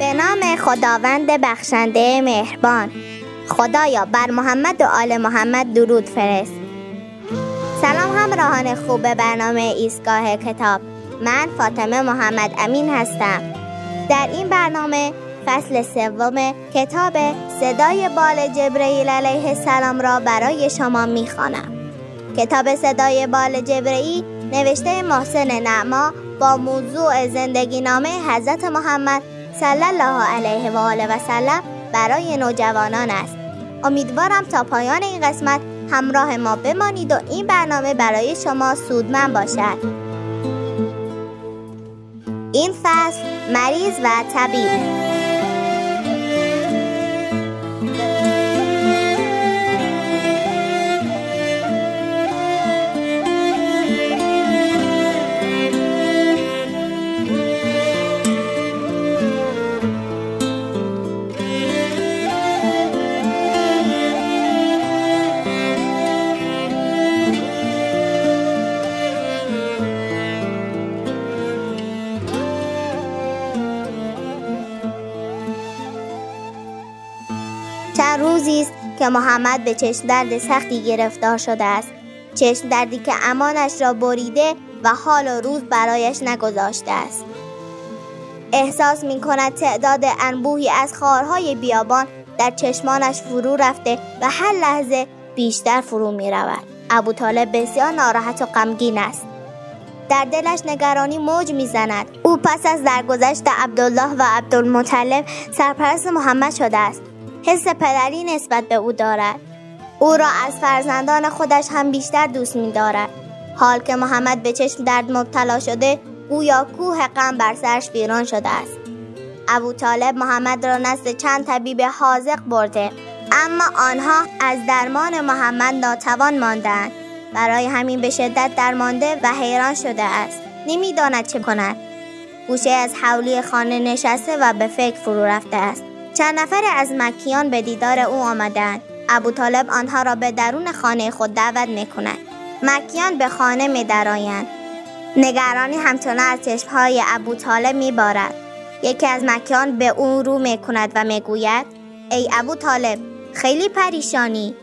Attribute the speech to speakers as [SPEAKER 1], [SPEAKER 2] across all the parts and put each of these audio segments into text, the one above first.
[SPEAKER 1] به نام خداوند بخشنده مهربان. خدایا بر محمد و آل محمد درود فرست. سلام همراهان خوب برنامه ایستگاه کتاب. من فاطمه محمد امین هستم. در این برنامه فصل سوم کتاب صدای بال جبرئیل علیه السلام را برای شما می‌خوانم. کتاب صدای بال جبرئیل نوشته محسن نعما با موضوع زندگی نامه حضرت محمد صلی الله علیه و آله و سلم برای نوجوانان است. امیدوارم تا پایان این قسمت همراه ما بمانید و این برنامه برای شما سودمند باشد. این فصل مریض و طبیب. که محمد به چشم درد سختی گرفتار شده است. چشم دردی که امانش را بریده و حال و روز برایش نگذاشته است. احساس می کند تعداد انبوهی از خارهای بیابان در چشمانش فرو رفته و هر لحظه بیشتر فرو می رود. ابو طالب بسیار ناراحت و غمگین است. در دلش نگرانی موج می‌زند او پس از درگذشت عبدالله و عبدالمطلب سرپرست محمد شده است. حس پدری نسبت به او دارد. او را از فرزندان خودش هم بیشتر دوست می دارد حال که محمد به چشم درد مبتلا شده گویا کوه غم بر سرش ویران شده است. ابو طالب محمد را نزد چند طبیب حاضق برده اما آنها از درمان محمد ناتوان ماندند. برای همین به شدت درمانده و حیران شده است. نمی‌داند چه کند. گوشه از حولی خانه نشسته و به فکر فرو رفته است. چند نفر از مکیان به دیدار او آمدند. ابو طالب آنها را به درون خانه خود دعوت می کند مکیان به خانه می درآیند نگرانی همچنان از چشمهای ابو طالب می بارد یکی از مکیان به او رو می کند و می گوید ای ابو طالب خیلی پریشانی.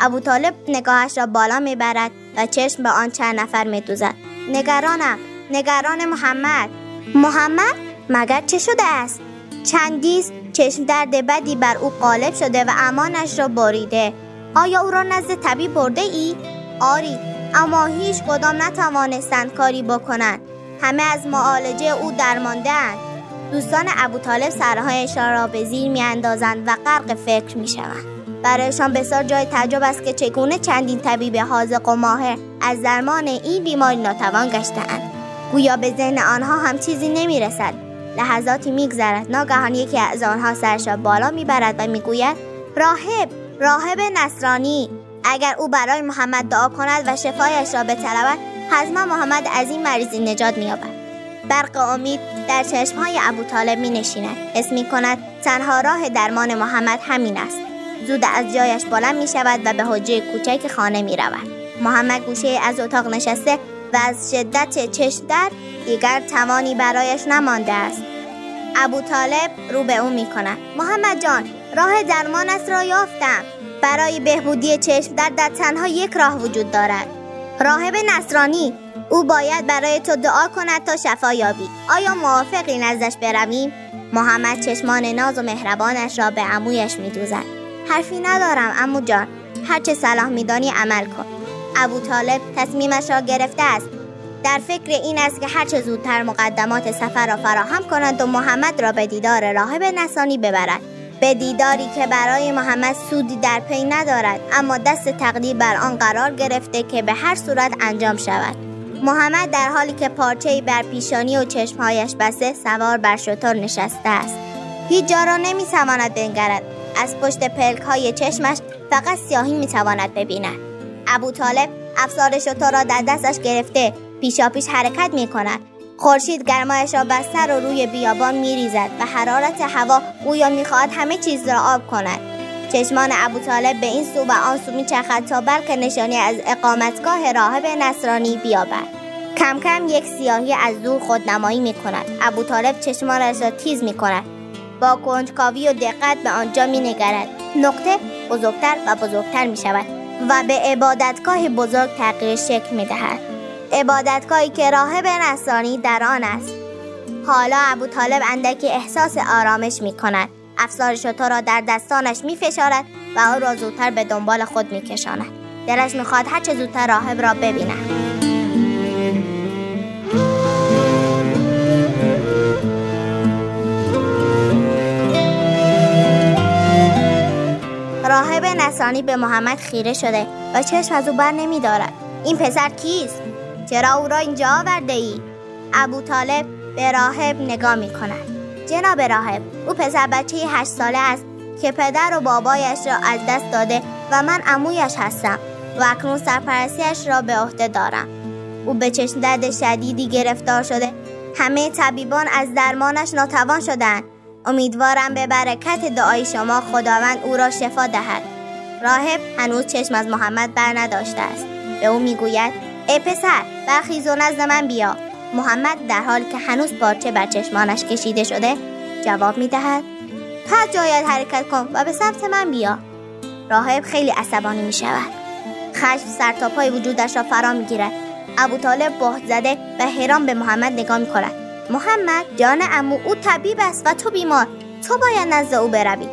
[SPEAKER 1] ابو طالب نگاهش را بالا می برد و چشم به آن چند نفر می دوزد نگرانم نگران محمد. محمد؟ مگر چه شده است؟ چندیست چشم درد بدی بر او غالب شده و امانش را بریده آیا او را نزد طبیب برده ای؟ آری اما هیچ کدام نتوانستند کاری بکنند. همه از معالجه او درماندهاند. دوستان ابو طالب سرهایشان را به زیر میاندازند و غرق فکر می‌شوند. برایشان بسیار جای تعجب است که چگونه چندین طبیب حاضق و ماهر از درمان این بیماری ناتوان گشتهاند. گویا به ذهن آنها هم چیزی نمی‌رسد. لحظاتی میگذرد. ناگهان یکی از آنها سرش را بالا می‌برد و می‌گوید راهب راهب نصرانی. اگر او برای محمد دعا کند و شفایش را بطلبد حتما محمد از این مریضی نجات مییابد. برق امید در چشمهای ابو طالب می نشیند حس می کند تنها راه درمان محمد همین است. زود از جایش بلند می شود و به حجه کوچک خانه می رود محمد گوشه از اتاق نشسته و از شدت چشم درد دیگر توانی برایش نمانده است. ابو طالب رو به او می کند محمد جان راه درمانت را یافتم. برای بهبودی چشم در در تنها یک راه وجود دارد. راهب نصرانی او باید برای تو دعا کند تا شفا یابی. آیا موافقی نزدش برویم؟ محمد چشمان ناز و مهربانش را به عمویش میدوزد. حرفی ندارم امو جان. هرچه صلاح میدانی عمل کن. ابو طالب تصمیمش را گرفته است. در فکر این است که هرچه زودتر مقدمات سفر را فراهم کنند و محمد را به دیدار راهب نسانی ببرد. به دیداری که برای محمد سودی در پی ندارد اما دست تقدیر بر آن قرار گرفته که به هر صورت انجام شود. محمد در حالی که پارچه‌ای بر پیشانی و چشمهایش بسته سوار بر شتر نشسته است. هیچ جا را نمی‌تواند بنگرد. از پشت پلک های چشمش فقط سیاهی می‌تواند ببیند. ابو طالب افسار شتر را در دستش گرفته پیشا پیش حرکت می کند خورشید گرمایش را بر سر و روی بیابان می ریزد و حرارت هوا گویا می‌خواهد همه چیز را آب کند. چشمان ابو طالب به این سو و آن سو میچرخد تا بلکه نشانی از اقامتگاه راهب نصرانی بیابد. کم کم یک سیاهی از دور خودنمایی می کند ابو طالب چشمانش را تیز می کند با کنجکاوی و دقت به آنجا می نگرد نقطه بزرگتر و بزرگتر می شود و به عبادتگاه بزرگ تغییر شکل می دهد عبادتگاهی که راهب نصرانی در آن است حالا ابو طالب اندکی احساس آرامش می کند افسار شطور را در دستانش می فشارد و او را زودتر به دنبال خود می کشاند دلش می خواهد هرچه زودتر راهب را ببیند راهب نصرانی به محمد خیره شده و چشم از او بر نمی دارد. این پسر کیست؟ چرا او را اینجا آورده ای؟ ابو طالب به راهب نگاه می کند. جناب راهب او پسر بچه هشت ساله است که پدر و بابایش را از دست داده و من امویش هستم و اکنون سرپرستیش را به عهده دارم. او به چشم درد شدیدی گرفتار شده. همه طبیبان از درمانش ناتوان شدند. امیدوارم به برکت دعای شما خداوند او را شفا دهد. راهب هنوز چشم از محمد بر نداشته است. به او می‌گوید ای پسر برخیز و نزد من بیا. محمد در حال که هنوز پارچه بر چشمانش کشیده شده جواب می‌دهد پس جاید حرکت کن و به سمت من بیا. راهب خیلی عصبانی می شود خشم سر تا پای وجودش را فرا می گیرد ابو طالب بهت زده و حیران به محمد نگاه می کند محمد جان امو او طبیب است و تو بیمار. تو باید نزد او بروی.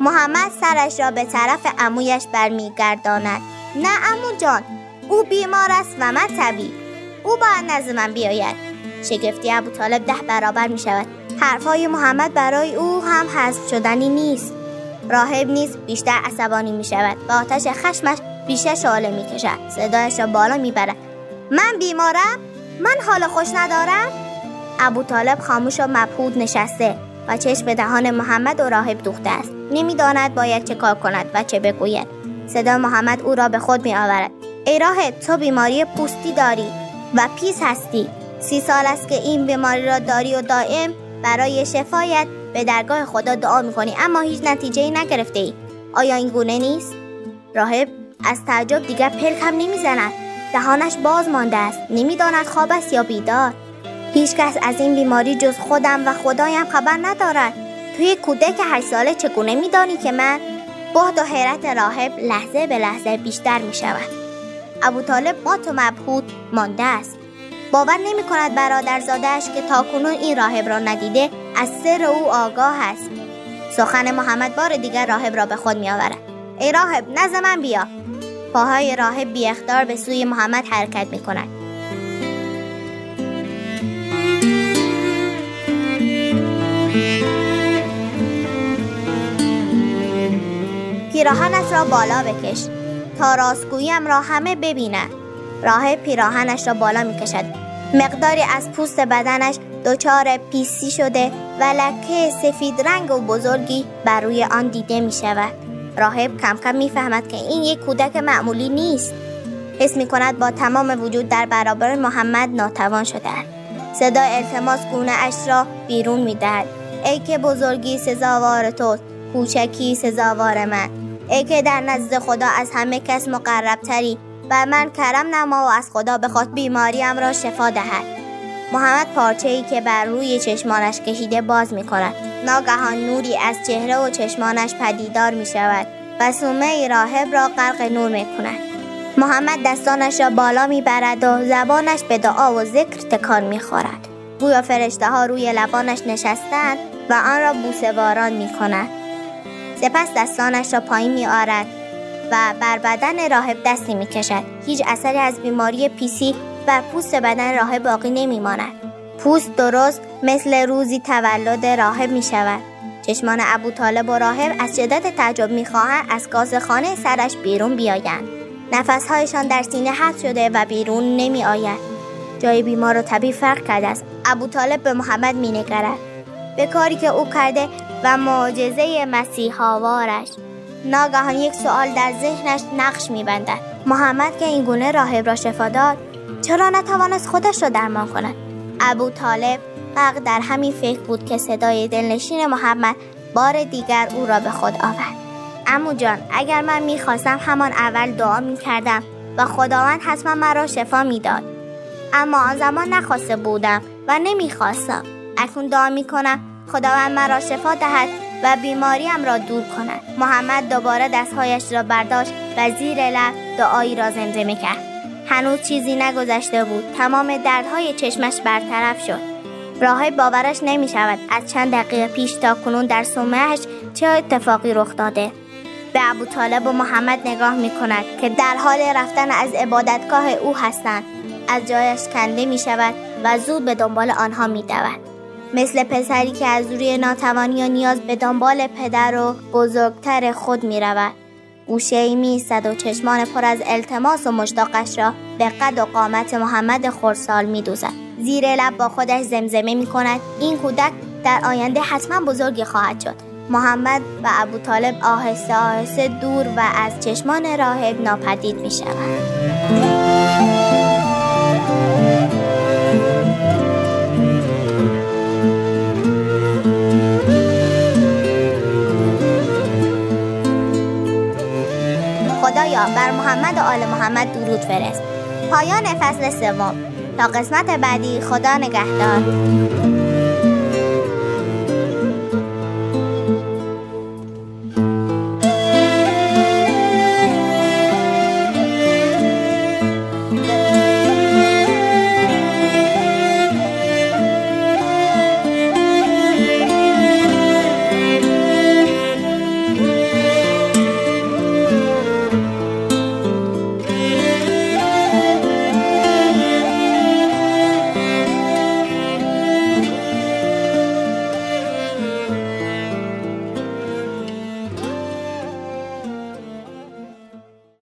[SPEAKER 1] محمد سرش را به طرف امویش برمیگرداند. نه امو جان او بیمار است و من طبیب. او باید نزد من بیاید. شگفتی ابو طالب ده برابر می شود. حرفهای محمد برای او هم حذف شدنی نیست. راهب نیست بیشتر عصبانی می شود. و آتش خشمش بیشتر شعله می کشد. صدایش را بالا می برد. من بیمارم؟ من حال خوش ندارم؟ ابو طالب خاموش و مبهود نشسته و چشم به دهان محمد و راهب دوخته است. نمی‌داند باید چه کار کند و چه بگوید. صدا محمد او را به خود می آورد ای راهب تو بیماری پوستی داری و پیس هستی. سی سال است که این بیماری را داری و دائم برای شفایت به درگاه خدا دعا می‌کنی اما هیچ نتیجه ای نگرفته ای. آیا این گونه نیست؟ راهب از تعجب دیگر پلک هم نمی‌زند. دهانش باز مانده است. نمی‌داند خواب است یا بیدار. هیچ کس از این بیماری جز خودم و خدایم خبر ندارد. توی کودک هشت ساله چگونه میدانی که من بهد و حیرت راهب لحظه به لحظه بیشتر می شود ابو طالب مات و مبهود مانده است. باور نمی کند برادرزادهش که تاکنون این راهب را ندیده از سر او آگاه است. سخن محمد بار دیگر راهب را به خود می آورد ای راهب نزد من بیا. پاهای راهب بی اختار به سوی محمد حرکت می کند پیراهنش را بالا بکش. تا راستگوییم را همه ببینند راه پیراهنش را بالا می کشد مقداری از پوست بدنش دچار پیسی شده و لکه سفید رنگ و بزرگی بر روی آن دیده می شود راهب کم کم می‌فهمد که این یک کودک معمولی نیست. حس می کند با تمام وجود در برابر محمد ناتوان شده صدا التماس گونه اش را بیرون می دهد ای که بزرگی سزاوار توست. کوچکی سزاوار من. ای که در نزد خدا از همه کس مقربتری و من کرم نما و از خدا بخواد بیماریم را شفا دهد. محمد پارچه ای که بر روی چشمانش کشیده باز می کند ناگهان نوری از چهره و چشمانش پدیدار می شود و سومه راهب را غرق نور می کند محمد دستانش را بالا می برد و زبانش به دعا و ذکر تکان می خورد گویا فرشته ها روی لبانش نشستند و آن را بوسه باران می کند سپس دستانش را پایین می آرد و بر بدن راهب دستی می کشد. هیچ اثری از بیماری پیسی بر پوست بدن راهب باقی نمی ماند. پوست درست مثل روزی تولد راهب می شود. چشمان ابو طالب و راهب از شدت تعجب می خواهند از گاز خانه سرش بیرون بیایند. نفسهایشان در سینه حد شده و بیرون نمی آید. جای بیمار و طبیب فرق کرده است. ابو طالب به محمد می نگرد. به کاری که او کرده و معجزه مسیحاوارش ناگهان یک سوال در ذهنش نقش میبندد. محمد که این گونه راهب را شفا داد چرا نتوانست خودش را درمان کند؟ ابو طالب غرق در همین فکر بود که صدای دلنشین محمد بار دیگر او را به خود آورد. امو جان اگر من می‌خواستم همان اول دعا می‌کردم و خداوند حتما مرا شفا می‌داد. اما آن زمان نخواسته بودم و نمی‌خواستم. اکنون دعا می‌کنم خداوند مرا شفا دهد و بیماریم را دور کند. محمد دوباره دستهایش را برداشت و زیر لب دعایی را زمزمه کرد هنوز چیزی نگذشته بود. تمام دردهای چشمش برطرف شد. راهی باورش نمی شود از چند دقیقه پیش تا کنون در سومهش چه اتفاقی رخ داده. به ابو طالب و محمد نگاه می کند که در حال رفتن از عبادتگاه او هستند. از جایش کنده می شود و زود به دنبال آنها می دود. مثل پسری که از روی ناتوانی و نیاز به دنبال پدر و بزرگتر خود می رود. گوشه ای می و چشمان پر از التماس و مشتاقش را به قد و قامت محمد خورسال می دوزد. زیر لب با خودش زمزمه می کند این کودک در آینده حتما بزرگی خواهد شد. محمد و ابو طالب آهسته آهسته دور و از چشمان راهب ناپدید می شود. خدایا بر محمد و آل محمد درود فرست. پایان فصل سوم. تا قسمت بعدی خدا نگهدار.